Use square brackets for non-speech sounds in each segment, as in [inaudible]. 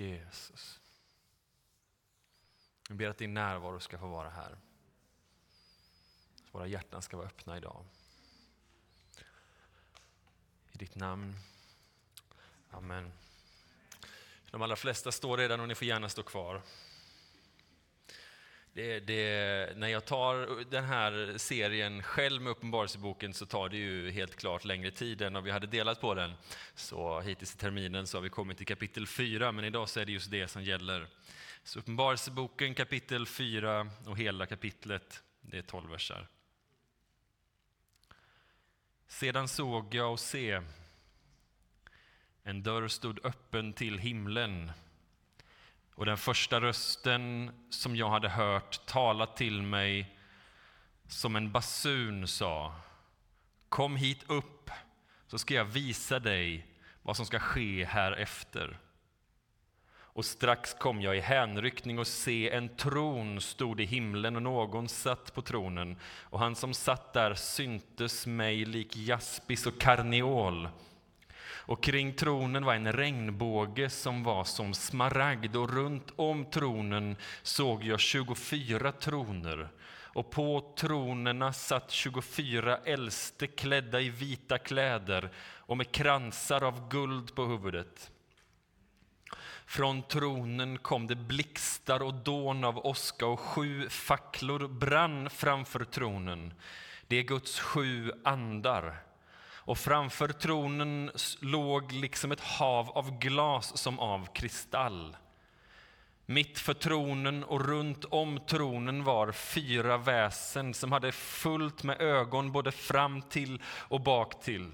Jesus. Jag ber att din närvaro ska få vara här. Att Våra hjärtan ska vara öppna idag. I ditt namn. Amen. De allra flesta står redan och ni får gärna stå kvar. Det, det, när jag tar den här serien själv med Uppenbarelseboken så tar det ju helt klart längre tid än om vi hade delat på den. Så hittills i terminen så har vi kommit till kapitel 4, men idag så är det just det som gäller. Så Uppenbarelseboken kapitel 4 och hela kapitlet, det är 12 versar. Sedan såg jag och se, en dörr stod öppen till himlen och den första rösten som jag hade hört tala till mig som en basun sa Kom hit upp så ska jag visa dig vad som ska ske här efter. Och strax kom jag i hänryckning och se en tron stod i himlen och någon satt på tronen. Och han som satt där syntes mig lik jaspis och karneol. Och kring tronen var en regnbåge som var som smaragd och runt om tronen såg jag 24 troner. Och på tronerna satt 24 äldste klädda i vita kläder och med kransar av guld på huvudet. Från tronen kom det blixtar och dån av åska och sju facklor brann framför tronen. Det är Guds sju andar. Och framför tronen låg liksom ett hav av glas som av kristall. Mitt för tronen och runt om tronen var fyra väsen som hade fullt med ögon både fram till och bak till.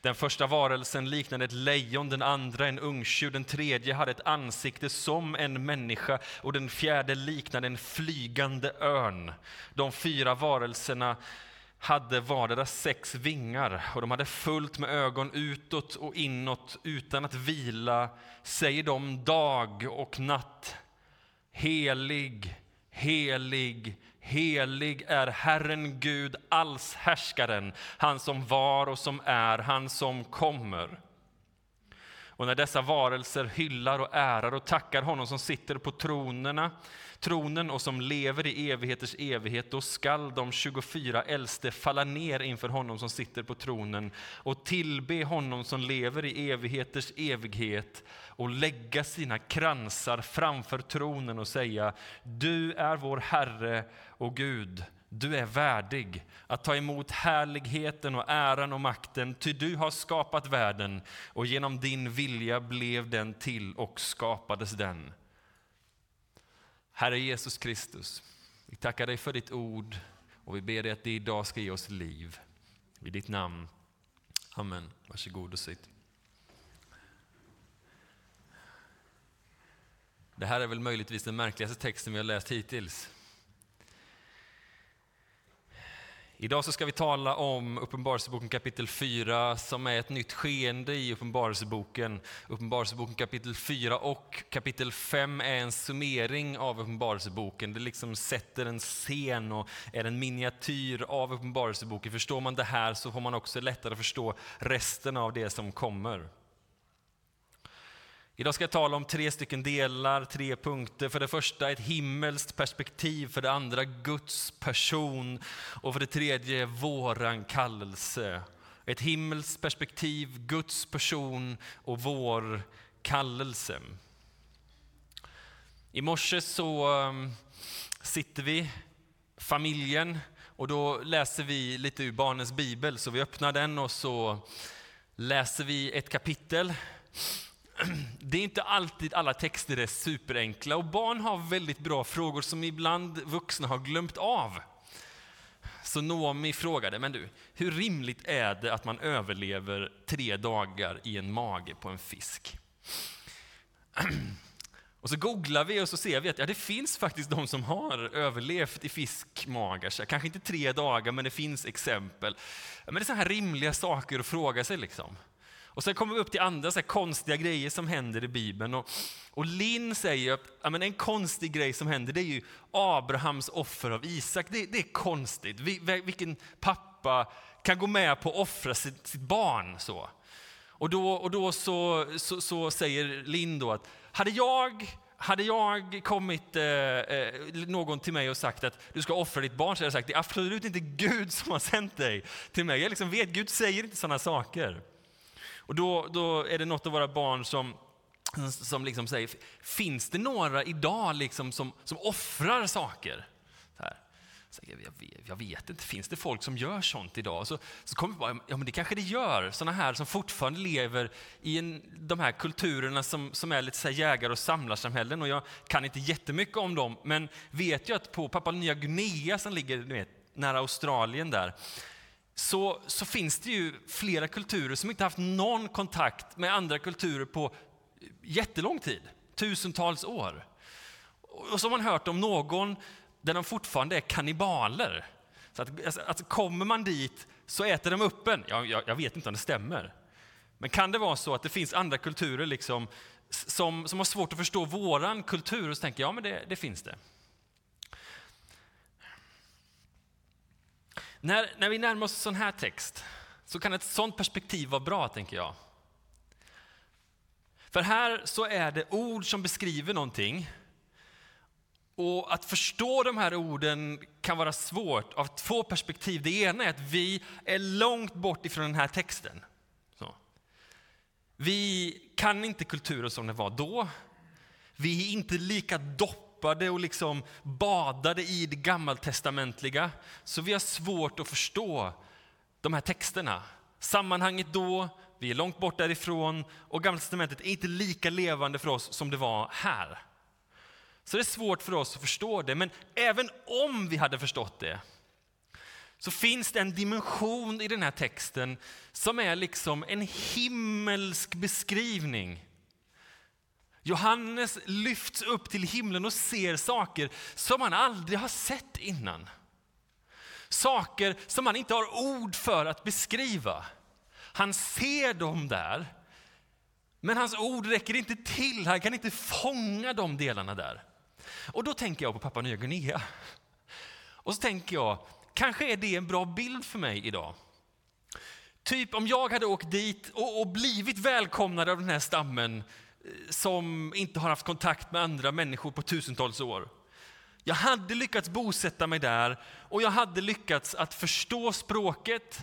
Den första varelsen liknade ett lejon, den andra en ungtjur, den tredje hade ett ansikte som en människa och den fjärde liknade en flygande örn. De fyra varelserna hade vardera sex vingar och de hade fullt med ögon utåt och inåt utan att vila, säger de dag och natt. Helig, helig, helig är Herren Gud, allshärskaren, han som var och som är, han som kommer. Och när dessa varelser hyllar och ärar och tackar honom som sitter på tronerna tronen och som lever i evigheters evighet, då skall de 24 äldste falla ner inför honom som sitter på tronen och tillbe honom som lever i evigheters evighet och lägga sina kransar framför tronen och säga Du är vår Herre och Gud. Du är värdig att ta emot härligheten och äran och makten, ty du har skapat världen och genom din vilja blev den till och skapades den. Herre Jesus Kristus, vi tackar dig för ditt ord och vi ber dig att det idag ska ge oss liv. I ditt namn. Amen. Varsågod och sitt. Det här är väl möjligtvis den märkligaste texten vi har läst hittills. Idag så ska vi tala om Uppenbarelseboken kapitel 4 som är ett nytt skeende i Uppenbarelseboken. Uppenbarelseboken kapitel 4 och kapitel 5 är en summering av Uppenbarelseboken. Det liksom sätter en scen och är en miniatyr av Uppenbarelseboken. Förstår man det här så får man också lättare förstå resten av det som kommer. Idag ska jag tala om tre stycken delar, tre punkter. För det första ett himmelskt perspektiv, för det andra Guds person och för det tredje våran kallelse. Ett himmelskt perspektiv, Guds person och vår kallelse. I morse så um, sitter vi, familjen, och då läser vi lite ur barnens bibel. Så vi öppnar den och så läser vi ett kapitel det är inte alltid alla texter är superenkla och barn har väldigt bra frågor som ibland vuxna har glömt av. Så Noomi frågade, men du, hur rimligt är det att man överlever tre dagar i en mage på en fisk? [clears throat] Och så googlar vi och så ser vi att ja, det finns faktiskt de som har överlevt i fiskmagar. Kanske inte tre dagar, men det finns exempel. Men det är så här rimliga saker att fråga sig. liksom. Och sen kommer vi upp till andra så konstiga grejer som händer i Bibeln. Och, och Linn säger att ja, men en konstig grej som händer det är ju Abrahams offer av Isak. Det, det är konstigt. Vil, vilken pappa kan gå med på att offra sitt, sitt barn så? Och då, och då så, så, så säger Linn då att hade jag hade jag kommit eh, eh, någon till mig och sagt att du ska offra ditt barn så hade jag sagt det är absolut inte Gud som har sänt dig till mig. Jag liksom vet, Gud säger inte sådana saker. Och då, då är det något av våra barn som, som liksom säger, finns det några idag liksom som, som offrar saker? Så jag, vet, jag, vet, inte, finns det folk som gör sånt idag? Så, så kommer jag bara, ja men det kanske det gör, sådana här som fortfarande lever i en, de här kulturerna som, som är lite så jägar och samlarsamhällen. Och jag kan inte jättemycket om dem, men vet ju att på Papua Nya Guinea som ligger vet, nära Australien där, så, så finns det ju flera kulturer som inte haft någon kontakt med andra kulturer på jättelång tid, tusentals år. Och så har man hört om någon där de fortfarande är kannibaler. Så att, alltså, alltså, kommer man dit så äter de upp en. Jag, jag, jag, vet inte om det stämmer. Men kan det vara så att det finns andra kulturer liksom, som, som har svårt att förstå våran kultur? Och så tänker jag, ja men det, det finns det. När, när vi närmar oss en sån här text så kan ett sånt perspektiv vara bra, tänker jag. För här så är det ord som beskriver någonting och att förstå de här orden kan vara svårt av två perspektiv. Det ena är att vi är långt bort ifrån den här texten. Så. Vi kan inte kulturen som den var då. Vi är inte lika doppade och liksom badade i det gammaltestamentliga. Så vi har svårt att förstå de här texterna. Sammanhanget då, vi är långt bort därifrån och Gamla testamentet är inte lika levande för oss som det var här. Så det är svårt för oss att förstå det, men även om vi hade förstått det så finns det en dimension i den här texten som är liksom en himmelsk beskrivning. Johannes lyfts upp till himlen och ser saker som han aldrig har sett innan. Saker som han inte har ord för att beskriva. Han ser dem där, men hans ord räcker inte till. Han kan inte fånga de delarna där. Och då tänker jag på Papua Nya Guinea. Och så tänker jag, kanske är det en bra bild för mig idag. Typ om jag hade åkt dit och, och blivit välkomnad av den här stammen som inte har haft kontakt med andra människor på tusentals år. Jag hade lyckats bosätta mig där och jag hade lyckats att förstå språket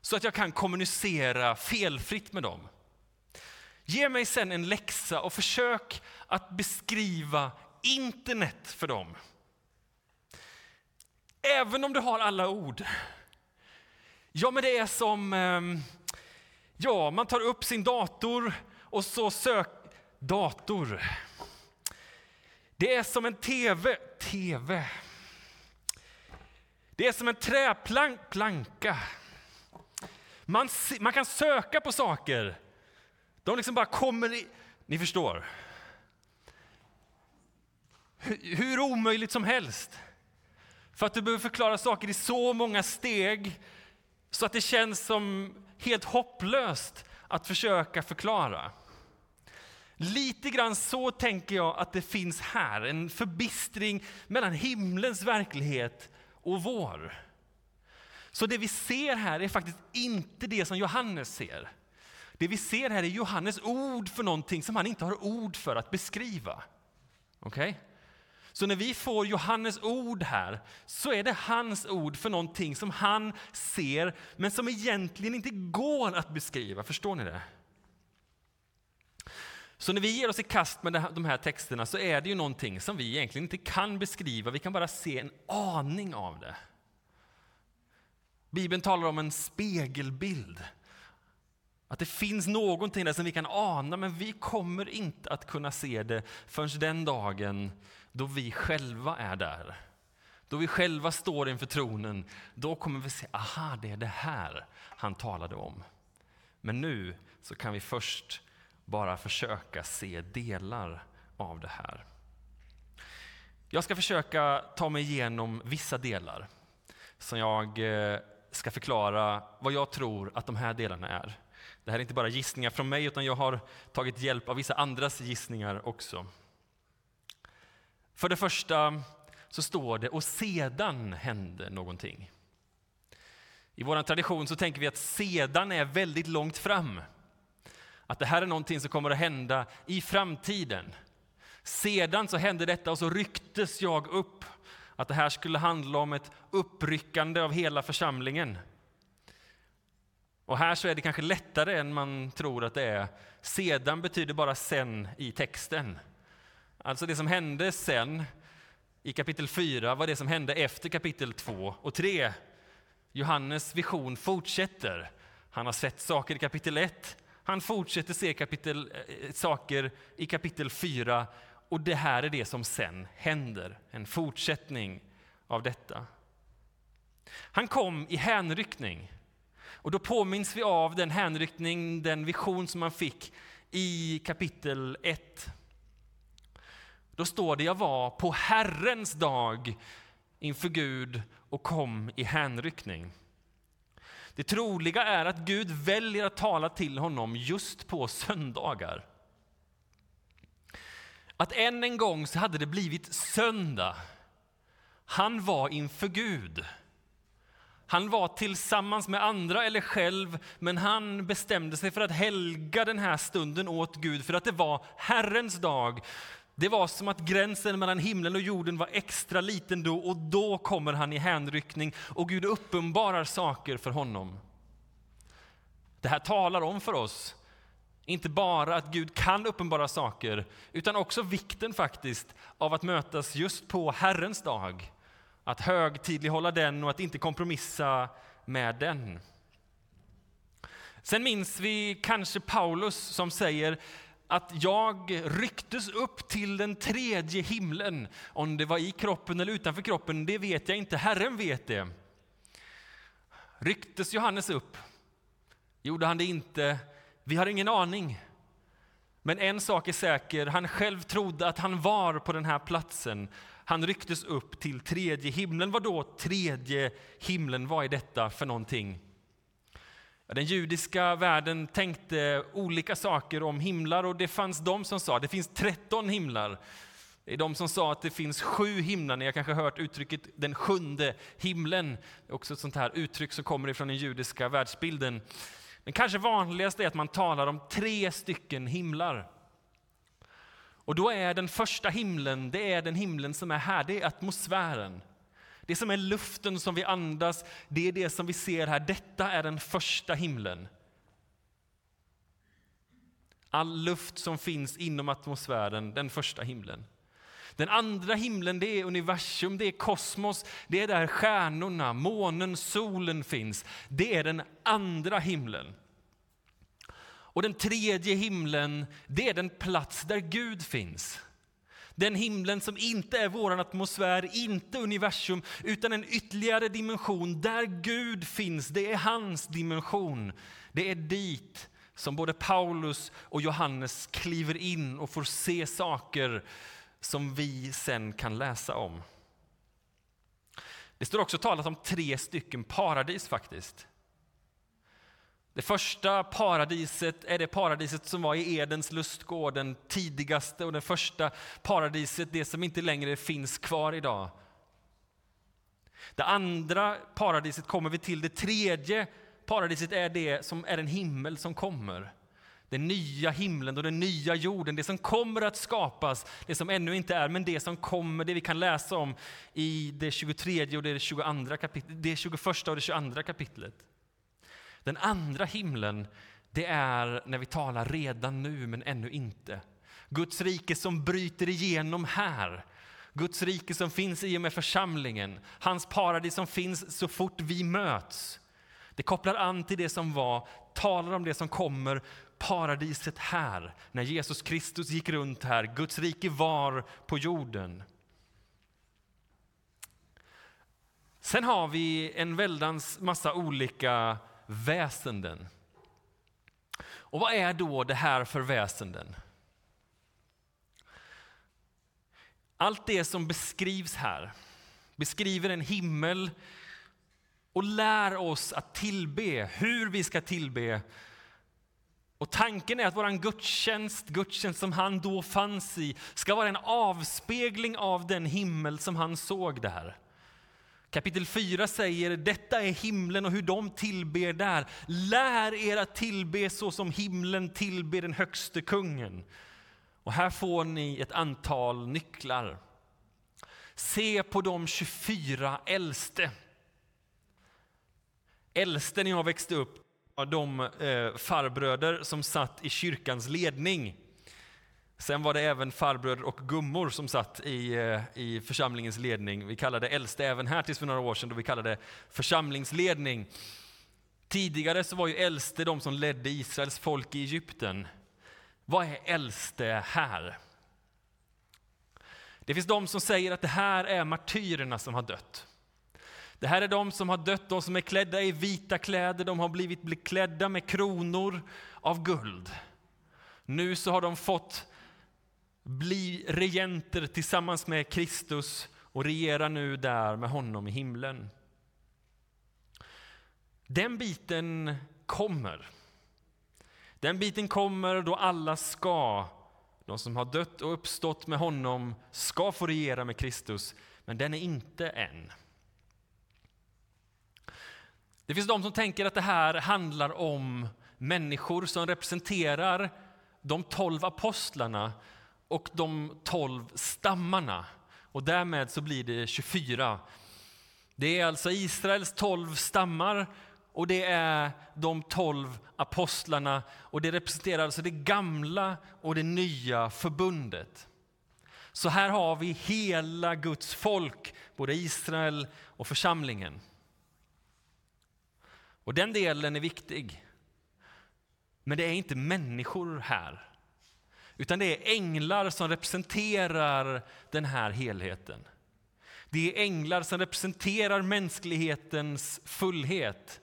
så att jag kan kommunicera felfritt med dem. Ge mig sen en läxa och försök att beskriva internet för dem. Även om du har alla ord. Ja, men det är som... Ehm, ja, man tar upp sin dator och så sök... Dator. Det är som en TV. TV. Det är som en träplanka. Man, man kan söka på saker. De liksom bara kommer i... Ni förstår hur omöjligt som helst. För att du behöver förklara saker i så många steg så att det känns som helt hopplöst att försöka förklara. Lite grann så tänker jag att det finns här, en förbistring mellan himlens verklighet och vår. Så det vi ser här är faktiskt inte det som Johannes ser. Det vi ser här är Johannes ord för någonting som han inte har ord för att beskriva. Okej? Okay? Så när vi får Johannes ord här så är det hans ord för någonting som han ser men som egentligen inte går att beskriva. Förstår ni det? Så när vi ger oss i kast med de här texterna så är det ju någonting som vi egentligen inte kan beskriva, vi kan bara se en aning av det. Bibeln talar om en spegelbild. Att det finns någonting där som vi kan ana, men vi kommer inte att kunna se det förrän den dagen då vi själva är där. Då vi själva står inför tronen, då kommer vi se, aha, det är det här han talade om. Men nu så kan vi först bara försöka se delar av det här. Jag ska försöka ta mig igenom vissa delar som jag eh, ska förklara vad jag tror att de här delarna är. Det här är inte bara gissningar från mig, utan jag har tagit hjälp av vissa andras gissningar också. För det första så står det och sedan hände någonting. I vår tradition så tänker vi att sedan är väldigt långt fram. Att det här är någonting som kommer att hända i framtiden. Sedan så hände detta och så rycktes jag upp. Att det här skulle handla om ett uppryckande av hela församlingen. Och här så är det kanske lättare än man tror att det är. Sedan betyder bara sen i texten. Alltså det som hände sen i kapitel 4 var det som hände efter kapitel 2 och 3. Johannes vision fortsätter. Han har sett saker i kapitel 1. Han fortsätter se kapitel, äh, saker i kapitel 4 och det här är det som sen händer. En fortsättning av detta. Han kom i hänryckning. Och då påminns vi av den hänryckning, den vision som man fick i kapitel 1. Då står det, jag var på Herrens dag inför Gud och kom i hänryckning. Det troliga är att Gud väljer att tala till honom just på söndagar. Att än en gång så hade det blivit söndag. Han var inför Gud. Han var tillsammans med andra eller själv, men han bestämde sig för att helga den här stunden åt Gud, för att det var Herrens dag. Det var som att gränsen mellan himlen och jorden var extra liten då, och då kommer han i hänryckning och Gud uppenbarar saker för honom. Det här talar om för oss, inte bara att Gud kan uppenbara saker, utan också vikten faktiskt av att mötas just på Herrens dag att högtidlighålla den och att inte kompromissa med den. Sen minns vi kanske Paulus som säger att jag rycktes upp till den tredje himlen. Om det var i kroppen eller utanför kroppen, det vet jag inte. Herren vet det. Rycktes Johannes upp? Gjorde han det inte? Vi har ingen aning. Men en sak är säker, han själv trodde att han var på den här platsen. Han rycktes upp till tredje himlen. Vad då tredje himlen? Vad är detta för någonting? Den judiska världen tänkte olika saker om himlar och det fanns de som sa att det finns 13 himlar. Det är de som sa att det finns sju himlar. Ni har kanske hört uttrycket den sjunde himlen. Det är också ett sånt här uttryck som kommer ifrån den judiska världsbilden. Men kanske vanligast är att man talar om tre stycken himlar. Och då är den första himlen, det är den himlen som är här, det är atmosfären. Det som är luften som vi andas, det är det som vi ser här. Detta är den första himlen. All luft som finns inom atmosfären, den första himlen. Den andra himlen det är universum, det är kosmos, det är där stjärnorna, månen, solen finns. Det är den andra himlen. Och den tredje himlen, det är den plats där Gud finns. Den himlen som inte är vår atmosfär, inte universum, utan en ytterligare dimension där Gud finns. Det är hans dimension. Det är dit som både Paulus och Johannes kliver in och får se saker som vi sen kan läsa om. Det står också talat om tre stycken paradis faktiskt. Det första paradiset är det paradiset som var i Edens lustgård, den tidigaste och det första paradiset, det som inte längre finns kvar idag. Det andra paradiset kommer vi till. Det tredje paradiset är det som är en himmel som kommer. Den nya himlen och den nya jorden, det som kommer att skapas, det som ännu inte är, men det som kommer, det vi kan läsa om i det 23 och det 22 kapitlet, det 21 och det 22 kapitlet. Den andra himlen, det är när vi talar redan nu men ännu inte. Guds rike som bryter igenom här. Guds rike som finns i och med församlingen. Hans paradis som finns så fort vi möts. Det kopplar an till det som var, talar om det som kommer, paradiset här. När Jesus Kristus gick runt här, Guds rike var på jorden. Sen har vi en väldans massa olika väsenden. Och vad är då det här för väsenden? Allt det som beskrivs här beskriver en himmel och lär oss att tillbe, hur vi ska tillbe. Och tanken är att vår gudstjänst, gudstjänst som han då fanns i, ska vara en avspegling av den himmel som han såg där. Kapitel 4 säger detta är himlen och hur de tillber där. Lär er att tillbe så som himlen tillber den högste kungen. Och här får ni ett antal nycklar. Se på de 24 äldste. Äldste när jag växte upp var de eh, farbröder som satt i kyrkans ledning. Sen var det även farbröder och gummor som satt i, eh, i församlingens ledning. Vi kallade äldste även här tills för några år sedan då vi kallade församlingsledning. Tidigare så var ju äldste de som ledde Israels folk i Egypten. Vad är äldste här? Det finns de som säger att det här är martyrerna som har dött. Det här är de som har dött, de som är klädda i vita kläder, de har blivit klädda med kronor av guld. Nu så har de fått bli regenter tillsammans med Kristus och regera nu där med honom i himlen. Den biten kommer. Den biten kommer då alla ska, de som har dött och uppstått med honom, ska få regera med Kristus, men den är inte än. Det finns de som tänker att det här handlar om människor som representerar de tolv apostlarna och de tolv stammarna. Och därmed så blir det 24. Det är alltså Israels tolv stammar och det är de tolv apostlarna och det representerar alltså det gamla och det nya förbundet. Så här har vi hela Guds folk, både Israel och församlingen. Och den delen är viktig. Men det är inte människor här. Utan det är änglar som representerar den här helheten. Det är änglar som representerar mänsklighetens fullhet.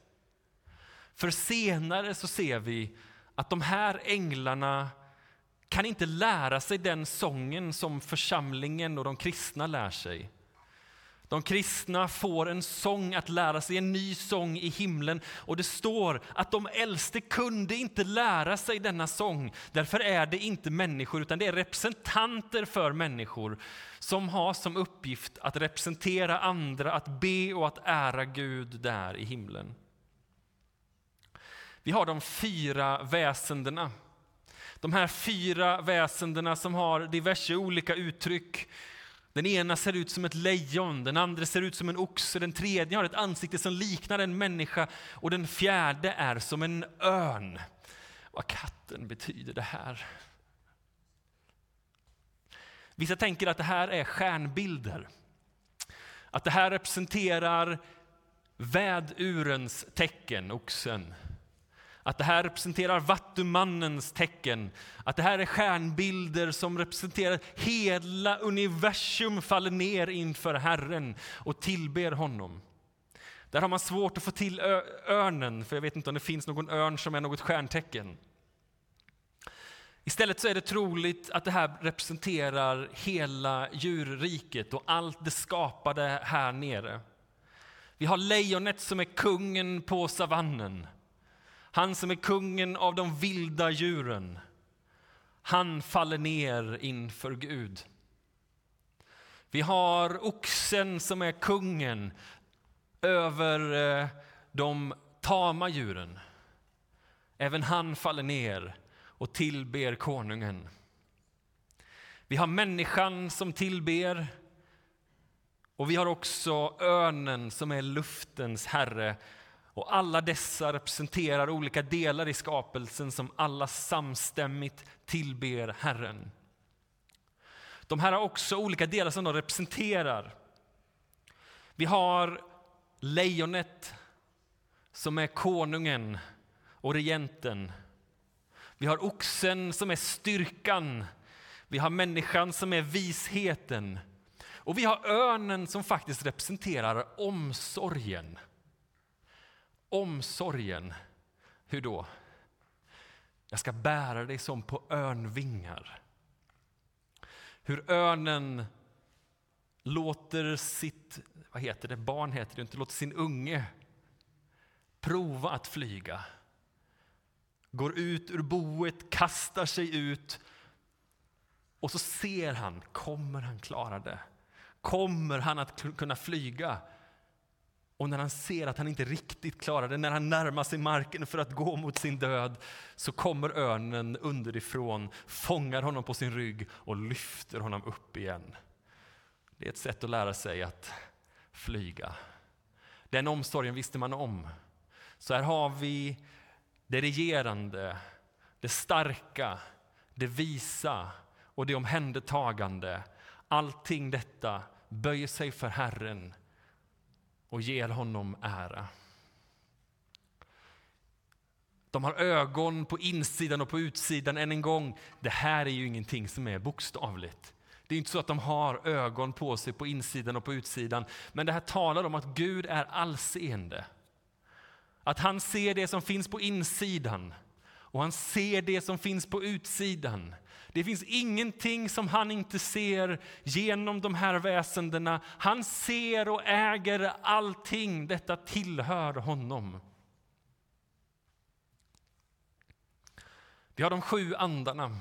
För senare så ser vi att de här änglarna kan inte lära sig den sången som församlingen och de kristna lär sig. De kristna får en sång att lära sig, en ny sång i himlen. Och det står att de äldste kunde inte lära sig denna sång. Därför är det inte människor, utan det är representanter för människor som har som uppgift att representera andra, att be och att ära Gud där i himlen. Vi har de fyra väsendena. De här fyra väsendena som har diverse olika uttryck. Den ena ser ut som ett lejon, den andra ser ut som en oxe, den tredje har ett ansikte som liknar en människa och den fjärde är som en örn. Vad katten betyder det här? Vissa tänker att det här är stjärnbilder. Att det här representerar vädurens tecken, oxen. Att det här representerar vattumannens tecken. Att det här är stjärnbilder som representerar hela universum faller ner inför Herren och tillber honom. Där har man svårt att få till örnen, för jag vet inte om det finns någon örn som är något stjärntecken. Istället så är det troligt att det här representerar hela djurriket och allt det skapade här nere. Vi har lejonet som är kungen på savannen. Han som är kungen av de vilda djuren. Han faller ner inför Gud. Vi har oxen som är kungen över eh, de tama djuren. Även han faller ner och tillber konungen. Vi har människan som tillber och vi har också örnen som är luftens herre och alla dessa representerar olika delar i skapelsen som alla samstämmigt tillber Herren. De här har också olika delar som de representerar. Vi har lejonet som är konungen och regenten. Vi har oxen som är styrkan. Vi har människan som är visheten. Och vi har örnen som faktiskt representerar omsorgen. Omsorgen, hur då? Jag ska bära dig som på örnvingar. Hur örnen låter sitt, vad heter det, barn heter det inte, låter sin unge prova att flyga. Går ut ur boet, kastar sig ut och så ser han, kommer han klara det? Kommer han att kunna flyga? Och när han ser att han inte riktigt klarar det, när han närmar sig marken för att gå mot sin död, så kommer örnen underifrån, fångar honom på sin rygg och lyfter honom upp igen. Det är ett sätt att lära sig att flyga. Den omsorgen visste man om. Så här har vi det regerande, det starka, det visa och det omhändertagande. Allting detta böjer sig för Herren och ger honom ära. De har ögon på insidan och på utsidan. Än en gång, det här är ju ingenting som är bokstavligt. Det är inte så att de har ögon på sig på insidan och på utsidan. Men det här talar om att Gud är allseende. Att han ser det som finns på insidan och han ser det som finns på utsidan. Det finns ingenting som han inte ser genom de här väsendena. Han ser och äger allting. Detta tillhör honom. Vi har de sju andarna.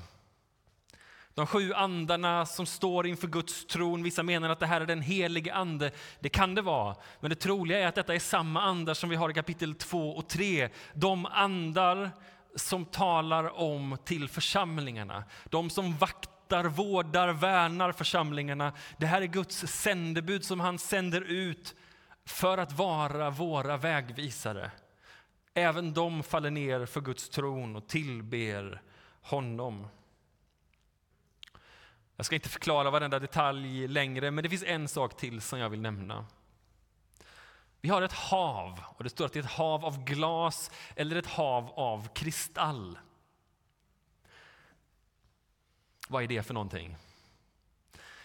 De sju andarna som står inför Guds tron. Vissa menar att det här är den helige ande. Det kan det vara, men det troliga är att detta är samma andar som vi har i kapitel 2 och 3. De andar som talar om till församlingarna. De som vaktar, vårdar, värnar församlingarna. Det här är Guds sändebud som han sänder ut för att vara våra vägvisare. Även de faller ner för Guds tron och tillber honom. Jag ska inte förklara varenda detalj längre, men det finns en sak till som jag vill nämna. Vi har ett hav, och det står att det är ett hav av glas eller ett hav av kristall. Vad är det för någonting?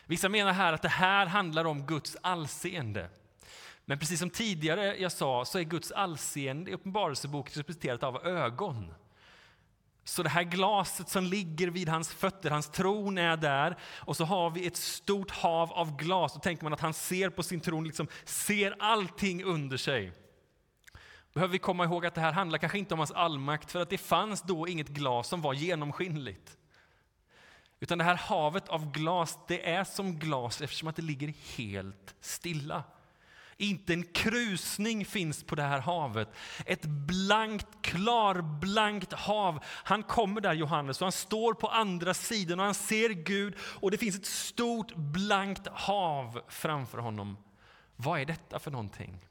Vissa menar här att det här handlar om Guds allseende. Men precis som tidigare jag sa så är Guds allseende i Uppenbarelseboken representerat av ögon. Så det här glaset som ligger vid hans fötter, hans tron är där och så har vi ett stort hav av glas. Då tänker man att han ser på sin tron, liksom ser allting under sig. Behöver vi komma ihåg att det här handlar kanske inte om hans allmakt för att det fanns då inget glas som var genomskinligt. Utan det här havet av glas, det är som glas eftersom att det ligger helt stilla. Inte en krusning finns på det här havet. Ett blankt, klarblankt hav. Han kommer där, Johannes, och han står på andra sidan och han ser Gud och det finns ett stort blankt hav framför honom. Vad är detta för någonting?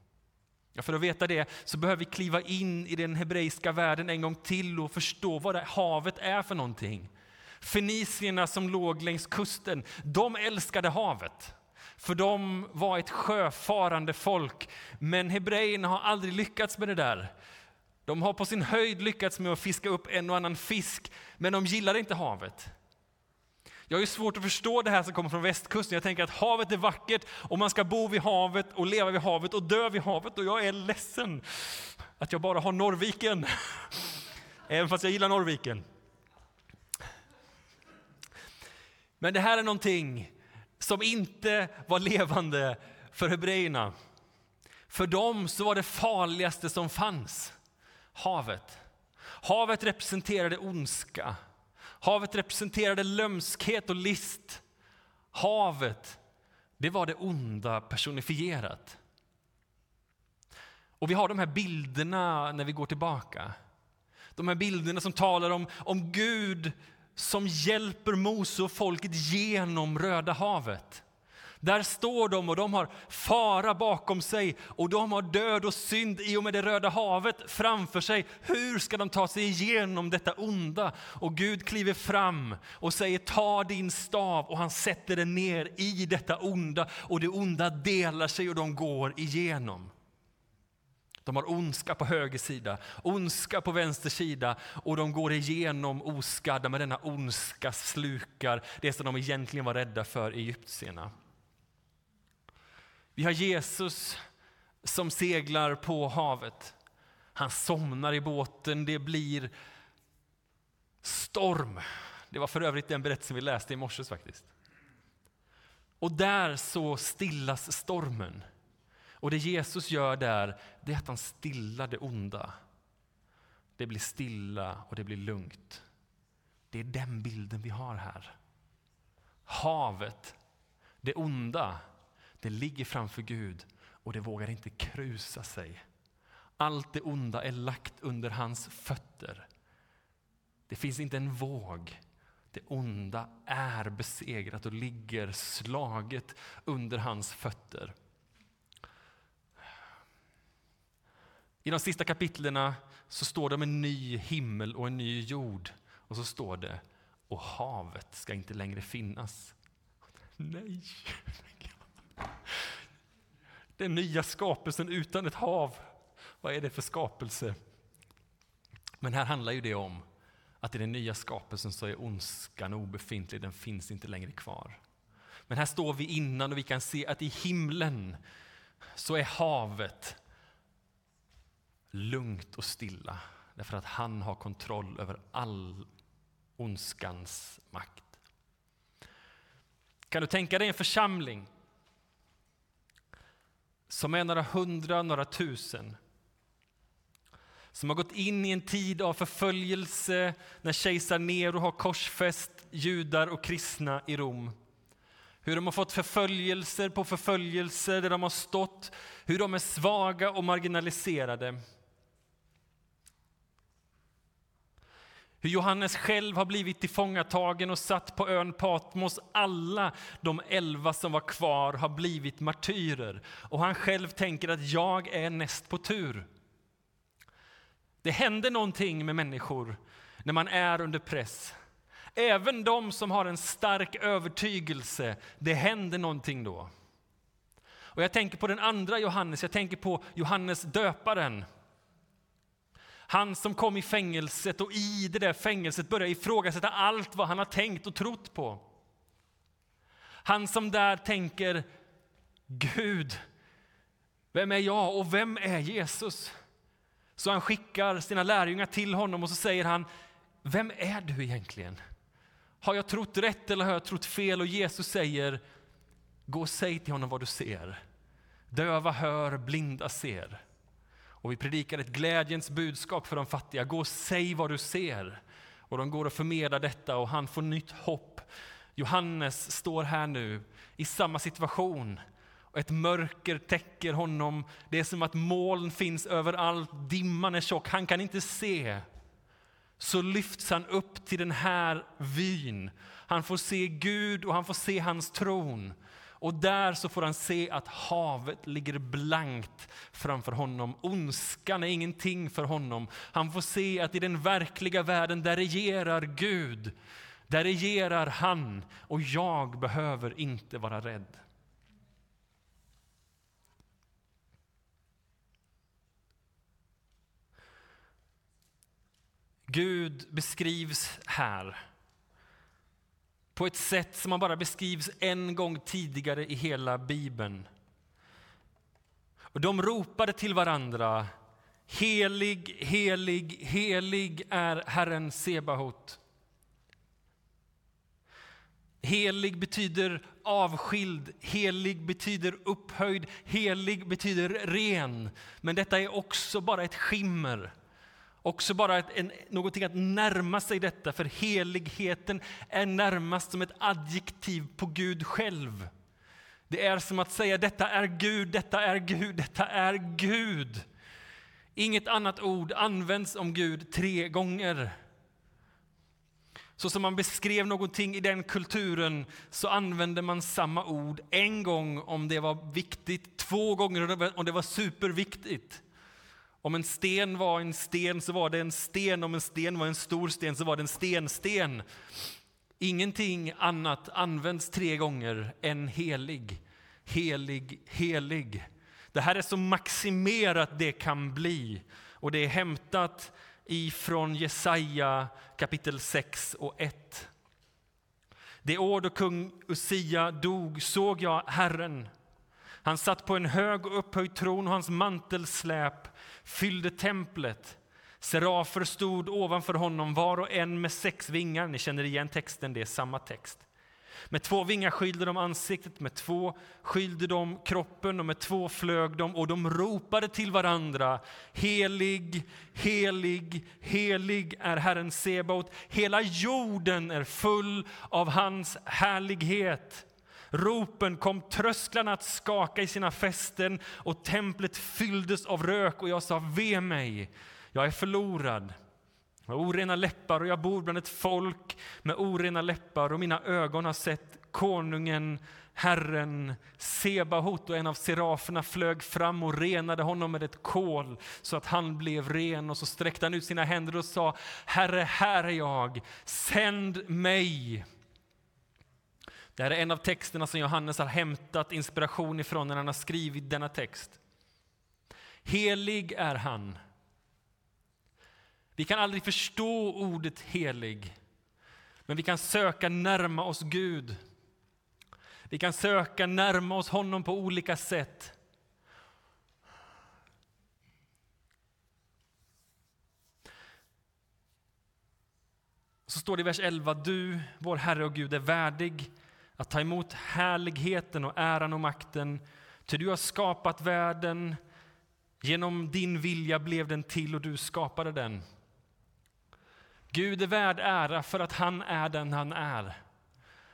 Ja, för att veta det så behöver vi kliva in i den hebreiska världen en gång till och förstå vad det havet är för någonting. Fenicierna som låg längs kusten, de älskade havet. För de var ett sjöfarande folk. Men hebreerna har aldrig lyckats med det där. De har på sin höjd lyckats med att fiska upp en och annan fisk, men de gillar inte havet. Jag har svårt att förstå det här som kommer från västkusten. Jag tänker att havet är vackert och man ska bo vid havet och leva vid havet och dö vid havet. Och jag är ledsen att jag bara har Norrviken. [laughs] Även fast jag gillar Norrviken. Men det här är någonting som inte var levande för hebreerna. För dem så var det farligaste som fanns havet. Havet representerade ondska. Havet representerade lömskhet och list. Havet, det var det onda personifierat. Och vi har de här bilderna när vi går tillbaka. De här bilderna som talar om, om Gud som hjälper Mose och folket genom Röda havet. Där står de och de har fara bakom sig och de har död och synd i och med det Röda havet framför sig. Hur ska de ta sig igenom detta onda? Och Gud kliver fram och säger ta din stav och han sätter den ner i detta onda och det onda delar sig och de går igenom. De har ondska på höger sida, ondska på vänster sida och de går igenom oskadda med denna ondska slukar det som de egentligen var rädda för, egyptierna. Vi har Jesus som seglar på havet. Han somnar i båten, det blir storm. Det var för övrigt den berättelsen vi läste i morse faktiskt. Och där så stillas stormen. Och det Jesus gör där, det är att han stillar det onda. Det blir stilla och det blir lugnt. Det är den bilden vi har här. Havet, det onda, det ligger framför Gud och det vågar inte krusa sig. Allt det onda är lagt under hans fötter. Det finns inte en våg. Det onda är besegrat och ligger slaget under hans fötter. I de sista kapitlerna så står det om en ny himmel och en ny jord. Och så står det, och havet ska inte längre finnas. Nej! Den nya skapelsen utan ett hav. Vad är det för skapelse? Men här handlar ju det om att i den nya skapelsen så är ondskan obefintlig, den finns inte längre kvar. Men här står vi innan och vi kan se att i himlen så är havet lugnt och stilla därför att han har kontroll över all ondskans makt. Kan du tänka dig en församling som är några hundra, några tusen som har gått in i en tid av förföljelse när kejsar Nero har korsfäst judar och kristna i Rom. Hur de har fått förföljelser på förföljelser där de har stått, hur de är svaga och marginaliserade. Hur Johannes själv har blivit tillfångatagen och satt på ön Patmos. Alla de elva som var kvar har blivit martyrer. Och han själv tänker att jag är näst på tur. Det händer någonting med människor när man är under press. Även de som har en stark övertygelse, det händer någonting då. Och jag tänker på den andra Johannes, jag tänker på Johannes döparen. Han som kom i fängelset och i det där fängelset började ifrågasätta allt vad han har tänkt och trott på. Han som där tänker, Gud, vem är jag och vem är Jesus? Så han skickar sina lärjungar till honom och så säger han, vem är du egentligen? Har jag trott rätt eller har jag trott fel? Och Jesus säger, gå och säg till honom vad du ser. Döva hör, blinda ser. Och vi predikar ett glädjens budskap för de fattiga. Gå och säg vad du ser. Och de går och förmedlar detta och han får nytt hopp. Johannes står här nu i samma situation. Ett mörker täcker honom. Det är som att moln finns överallt. Dimman är tjock. Han kan inte se. Så lyfts han upp till den här vyn. Han får se Gud och han får se hans tron. Och där så får han se att havet ligger blankt framför honom. Ondskan är ingenting för honom. Han får se att i den verkliga världen, där regerar Gud. Där regerar han och jag behöver inte vara rädd. Gud beskrivs här på ett sätt som man bara beskrivs en gång tidigare i hela Bibeln. Och de ropade till varandra Helig, helig, helig är Herren Sebahot. Helig betyder avskild, helig betyder upphöjd, helig betyder ren. Men detta är också bara ett skimmer också bara ett, en, någonting att närma sig detta, för heligheten är närmast som ett adjektiv på Gud själv. Det är som att säga detta är Gud, detta är Gud, detta är Gud. Inget annat ord används om Gud tre gånger. Så som man beskrev någonting i den kulturen så använde man samma ord en gång om det var viktigt, två gånger om det var superviktigt. Om en sten var en sten så var det en sten, om en sten var en stor sten så var det en stensten. Ingenting annat används tre gånger än helig, helig, helig. Det här är så maximerat det kan bli och det är hämtat ifrån Jesaja kapitel 6 och 1. Det år då kung Usia dog såg jag Herren. Han satt på en hög och upphöjd tron och hans mantelsläp fyllde templet. Serafer stod ovanför honom, var och en med sex vingar. Ni känner igen texten, det är samma text. Med två vingar skylde de ansiktet, med två skylde de kroppen och med två flög de och de ropade till varandra. Helig, helig, helig är Herren Sebaot. Hela jorden är full av hans härlighet. Ropen kom trösklarna att skaka i sina fästen och templet fylldes av rök och jag sa ve mig, jag är förlorad. Jag har orena läppar och jag bor bland ett folk med orena läppar och mina ögon har sett konungen, Herren, Sebahot och en av seraferna flög fram och renade honom med ett kol så att han blev ren och så sträckte han ut sina händer och sa Herre, här är jag, sänd mig. Det här är en av texterna som Johannes har hämtat inspiration ifrån när han har skrivit denna text. Helig är han. Vi kan aldrig förstå ordet helig, men vi kan söka närma oss Gud. Vi kan söka närma oss honom på olika sätt. Så står det i vers 11, du, vår Herre och Gud, är värdig att ta emot härligheten och äran och makten. Ty du har skapat världen, genom din vilja blev den till och du skapade den. Gud är värd ära för att han är den han är.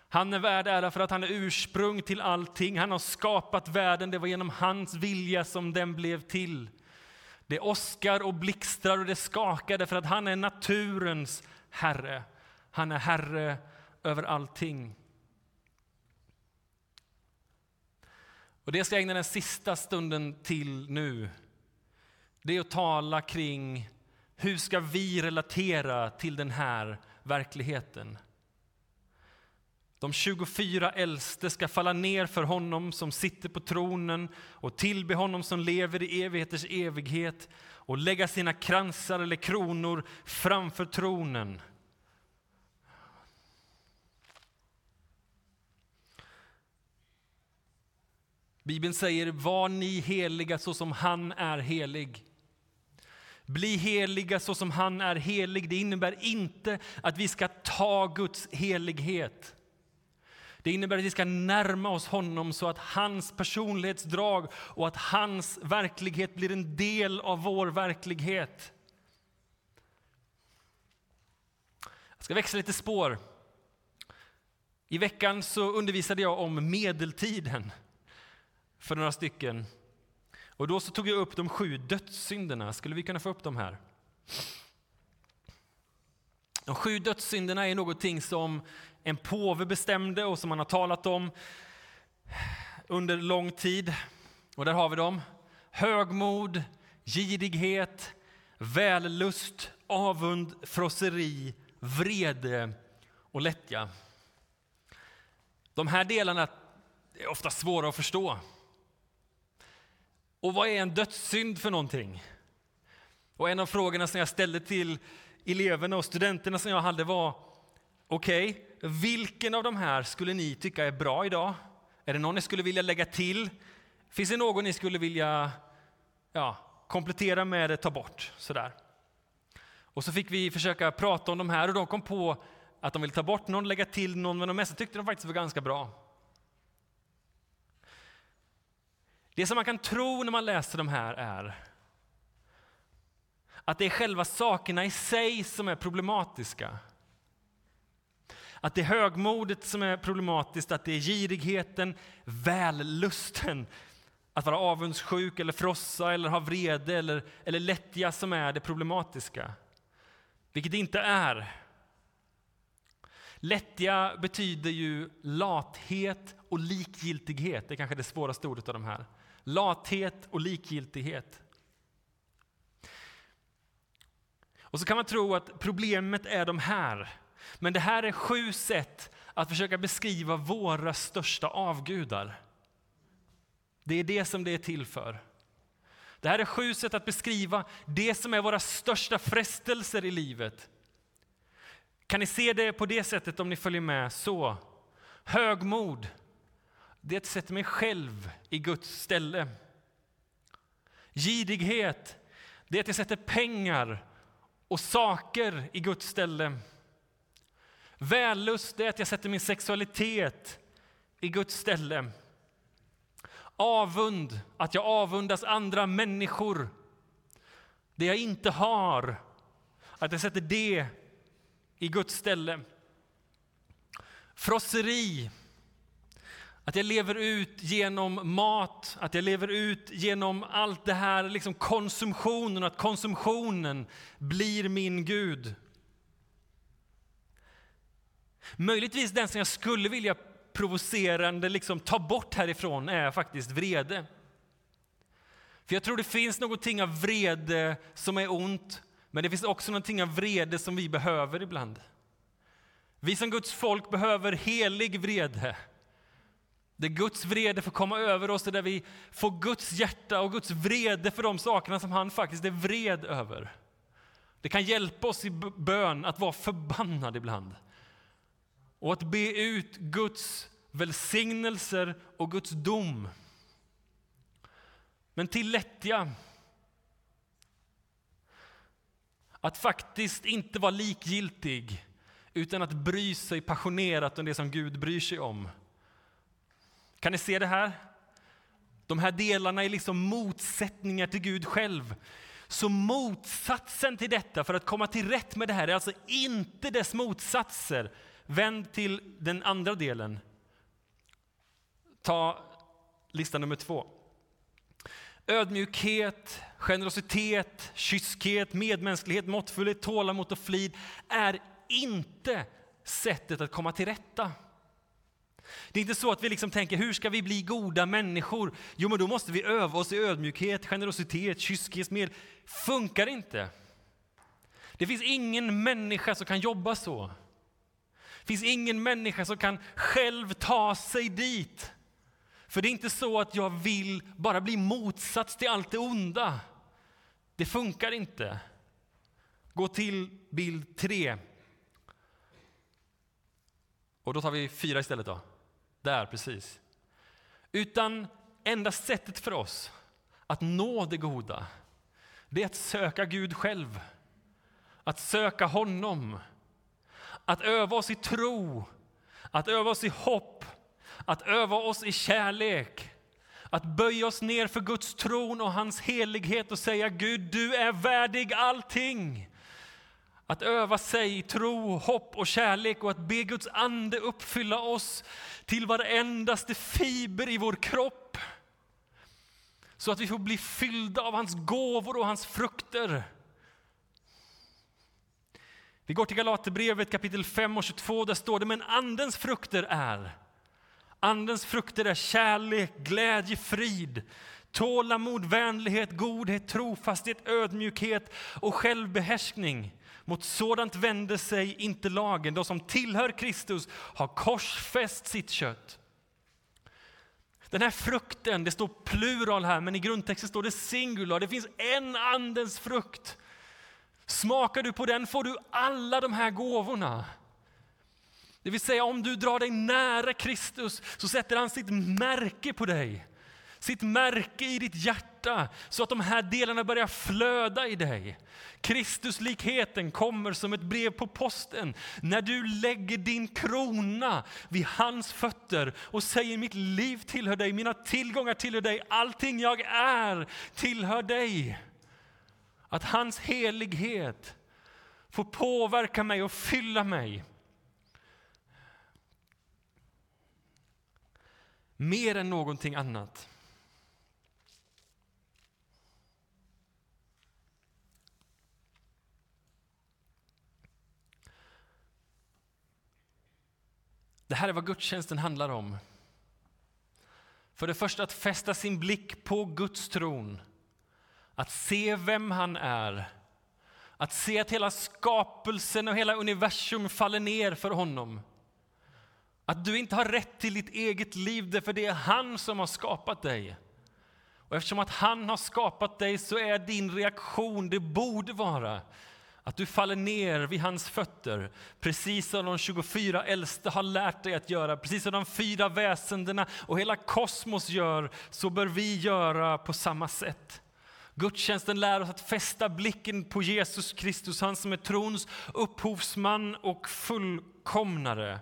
Han är värd ära för att han är ursprung till allting. Han har skapat världen, det var genom hans vilja som den blev till. Det åskar och blixtrar och det skakar därför att han är naturens Herre. Han är Herre över allting. Och det ska jag ägna den sista stunden till nu. Det är att tala kring hur ska vi relatera till den här verkligheten. De 24 äldste ska falla ner för honom som sitter på tronen och tillbe honom som lever i evigheters evighet och lägga sina kransar eller kronor framför tronen. Bibeln säger var ni heliga så som han är helig. Bli heliga så som han är helig. Det innebär inte att vi ska ta Guds helighet. Det innebär att vi ska närma oss honom så att hans personlighetsdrag och att hans verklighet blir en del av vår verklighet. Jag ska växla lite spår. I veckan så undervisade jag om medeltiden för några stycken. Och då så tog jag upp de sju dödssynderna. Skulle vi kunna få upp dem här? De sju dödssynderna är någonting som en påve bestämde och som man har talat om under lång tid. Och där har vi dem. Högmod, girighet, vällust, avund, frosseri, vrede och lättja. De här delarna är ofta svåra att förstå. Och vad är en dödssynd för någonting? Och en av frågorna som jag ställde till eleverna och studenterna som jag hade var Okej, okay, vilken av de här skulle ni tycka är bra idag? Är det någon ni skulle vilja lägga till? Finns det någon ni skulle vilja ja, komplettera med eller ta bort? Sådär. Och så fick vi försöka prata om de här och de kom på att de ville ta bort någon, lägga till någon, men de mesta tyckte de faktiskt var ganska bra. Det som man kan tro när man läser de här är att det är själva sakerna i sig som är problematiska. Att det är högmodet som är problematiskt, att det är girigheten, vällusten, att vara avundsjuk eller frossa eller ha vrede eller, eller lättja som är det problematiska. Vilket det inte är. Lättja betyder ju lathet och likgiltighet. Det är kanske det svåraste ordet av de här. Lathet och likgiltighet. Och så kan man tro att problemet är de här. Men det här är sju sätt att försöka beskriva våra största avgudar. Det är det som det är till för. Det här är sju sätt att beskriva det som är våra största frestelser i livet. Kan ni se det på det sättet om ni följer med? Så. Högmod, det är att sätta mig själv i Guds ställe. Girighet, det är att jag sätter pengar och saker i Guds ställe. Vällust, det är att jag sätter min sexualitet i Guds ställe. Avund, att jag avundas andra människor. Det jag inte har, att jag sätter det i Guds ställe. Frosseri, att jag lever ut genom mat, att jag lever ut genom allt det här, liksom konsumtionen, att konsumtionen blir min Gud. Möjligtvis den som jag skulle vilja provocerande liksom ta bort härifrån är faktiskt vrede. För jag tror det finns någonting av vrede som är ont, men det finns också någonting av vrede som vi behöver ibland. Vi som Guds folk behöver helig vrede. Där Guds vrede får komma över oss, där vi får Guds hjärta och Guds vrede för de sakerna som han faktiskt är vred över. Det kan hjälpa oss i bön att vara förbannad ibland. Och att be ut Guds välsignelser och Guds dom. Men till lättja. Att faktiskt inte vara likgiltig, utan att bry sig passionerat om det som Gud bryr sig om. Kan ni se det här? De här delarna är liksom motsättningar till Gud själv. Så motsatsen till detta, för att komma till rätt med det här, är alltså inte dess motsatser. Vänd till den andra delen. Ta lista nummer två. Ödmjukhet, generositet, kyskhet, medmänsklighet, måttfullhet, tålamod och flid är inte sättet att komma till rätta. Det är inte så att vi liksom tänker, hur ska vi bli goda människor? Jo, men då måste vi öva oss i ödmjukhet, generositet, kyskhet, med. Funkar inte. Det finns ingen människa som kan jobba så. Det finns ingen människa som kan själv ta sig dit. För det är inte så att jag vill bara bli motsats till allt det onda. Det funkar inte. Gå till bild tre. Och då tar vi fyra istället då. Där, precis. Utan enda sättet för oss att nå det goda, det är att söka Gud själv. Att söka honom. Att öva oss i tro, att öva oss i hopp, att öva oss i kärlek. Att böja oss ner för Guds tron och hans helighet och säga Gud, du är värdig allting. Att öva sig i tro, hopp och kärlek och att be Guds ande uppfylla oss till varendaste fiber i vår kropp. Så att vi får bli fyllda av hans gåvor och hans frukter. Vi går till Galaterbrevet kapitel 5 och 22. Där står det, men andens frukter är Andens frukter är kärlek, glädje, frid, tålamod, vänlighet, godhet, trofasthet, ödmjukhet och självbehärskning. Mot sådant vänder sig inte lagen. De som tillhör Kristus har korsfäst sitt kött. Den här frukten, det står plural här, men i grundtexten står det singular. Det finns en andens frukt. Smakar du på den får du alla de här gåvorna. Det vill säga om du drar dig nära Kristus så sätter han sitt märke på dig. Sitt märke i ditt hjärta så att de här delarna börjar flöda i dig. Kristuslikheten kommer som ett brev på posten när du lägger din krona vid hans fötter och säger mitt liv tillhör dig, mina tillgångar tillhör dig, allting jag är tillhör dig. Att hans helighet får påverka mig och fylla mig. Mer än någonting annat. Det här är vad gudstjänsten handlar om. För det första att fästa sin blick på Guds tron att se vem han är. Att se att hela skapelsen och hela universum faller ner för honom. Att du inte har rätt till ditt eget liv, för det är han som har skapat dig. Och eftersom att han har skapat dig så är din reaktion, det borde vara att du faller ner vid hans fötter, precis som de 24 äldste har lärt dig att göra, precis som de fyra väsendena och hela kosmos gör, så bör vi göra på samma sätt. Gudstjänsten lär oss att fästa blicken på Jesus Kristus, han som är trons upphovsman och fullkomnare.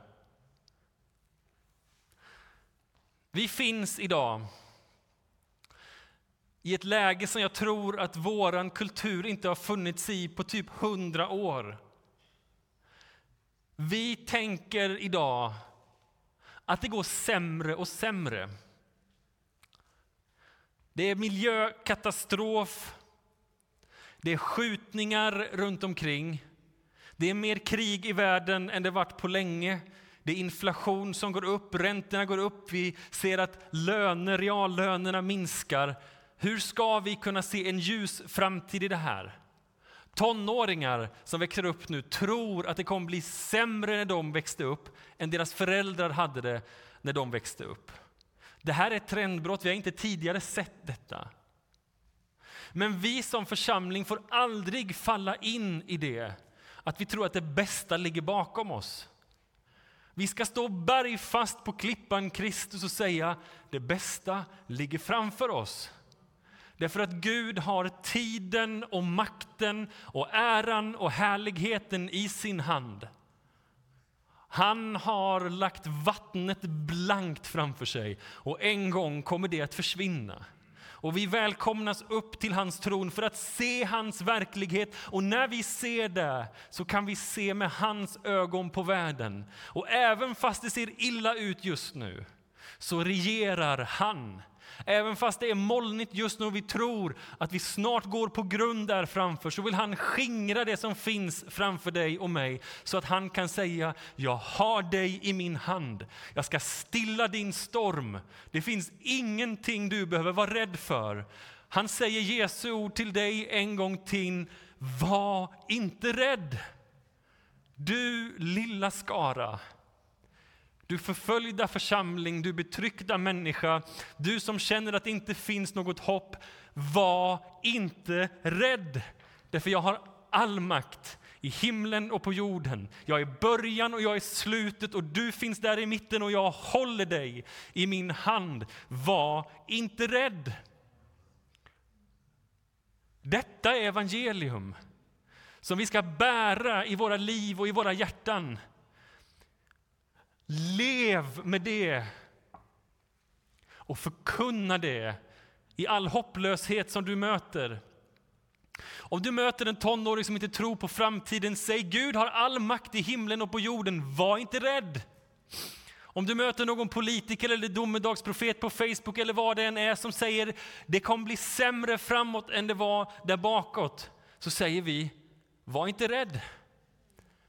Vi finns idag i ett läge som jag tror att vår kultur inte har funnits i på typ hundra år. Vi tänker idag att det går sämre och sämre. Det är miljökatastrof, det är skjutningar runt omkring. Det är mer krig i världen än det varit på länge. Det är inflation som går upp, räntorna går upp, vi ser att löner, reallönerna minskar. Hur ska vi kunna se en ljus framtid i det här? Tonåringar som växer upp nu tror att det kommer bli sämre när de växte upp än deras föräldrar hade det när de växte upp. Det här är ett trendbrott, vi har inte tidigare sett detta. Men vi som församling får aldrig falla in i det, att vi tror att det bästa ligger bakom oss. Vi ska stå bergfast på klippan Kristus och säga det bästa ligger framför oss. Därför att Gud har tiden och makten och äran och härligheten i sin hand. Han har lagt vattnet blankt framför sig och en gång kommer det att försvinna. Och vi välkomnas upp till hans tron för att se hans verklighet. Och när vi ser det så kan vi se med hans ögon på världen. Och även fast det ser illa ut just nu så regerar han Även fast det är molnigt just nu och vi tror att vi snart går på grund där framför så vill han skingra det som finns framför dig och mig så att han kan säga jag har dig i min hand. Jag ska stilla din storm. Det finns ingenting du behöver vara rädd för. Han säger Jesu ord till dig en gång till. Var inte rädd. Du lilla skara. Du förföljda församling, du betryckta människa, du som känner att det inte finns något hopp, var inte rädd. Därför jag har all makt i himlen och på jorden. Jag är början och jag är slutet och du finns där i mitten och jag håller dig i min hand. Var inte rädd. Detta är evangelium som vi ska bära i våra liv och i våra hjärtan. Lev med det och förkunna det i all hopplöshet som du möter. Om du möter en tonåring som inte tror på framtiden, säg Gud har all makt i himlen och på jorden, var inte rädd. Om du möter någon politiker eller domedagsprofet på Facebook eller vad det än är som säger det kommer bli sämre framåt än det var där bakåt, så säger vi var inte rädd.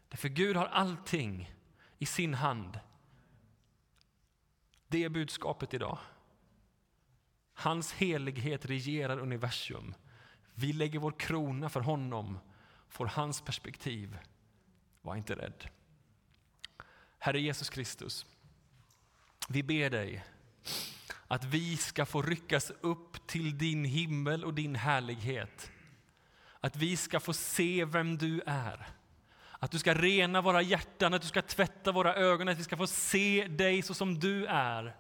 Därför Gud har allting i sin hand. Det är budskapet idag. Hans helighet regerar universum. Vi lägger vår krona för honom, får hans perspektiv. Var inte rädd. Herre Jesus Kristus, vi ber dig att vi ska få ryckas upp till din himmel och din härlighet. Att vi ska få se vem du är. Att du ska rena våra hjärtan, att du ska tvätta våra ögon, att vi ska få se dig så som du är.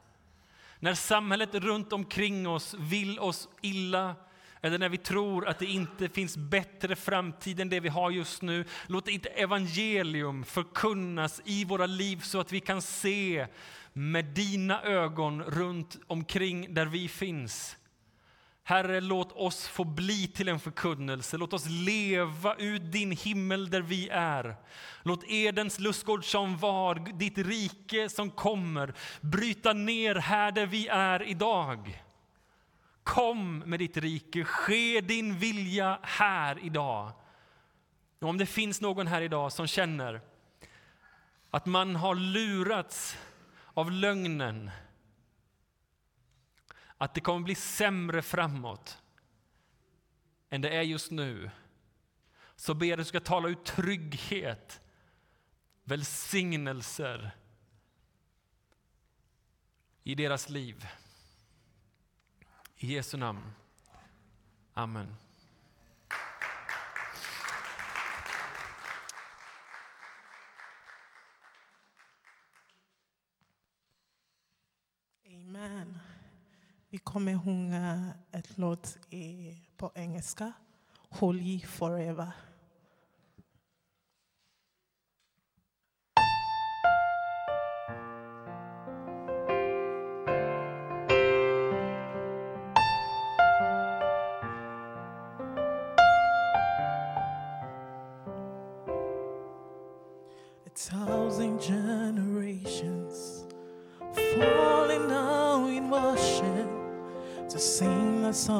När samhället runt omkring oss vill oss illa, eller när vi tror att det inte finns bättre framtid än det vi har just nu. Låt inte evangelium förkunnas i våra liv så att vi kan se med dina ögon runt omkring där vi finns. Herre, låt oss få bli till en förkunnelse. Låt oss leva ut din himmel där vi är. Låt Edens lustgård som var, ditt rike som kommer, bryta ner här där vi är idag. Kom med ditt rike, ske din vilja här idag. Och om det finns någon här idag som känner att man har lurats av lögnen, att det kommer bli sämre framåt än det är just nu, så ber jag att du ska tala ut trygghet, välsignelser i deras liv. I Jesu namn. Amen. Amen. Vi kommer sjunga ett låt på engelska, Holy Forever. song.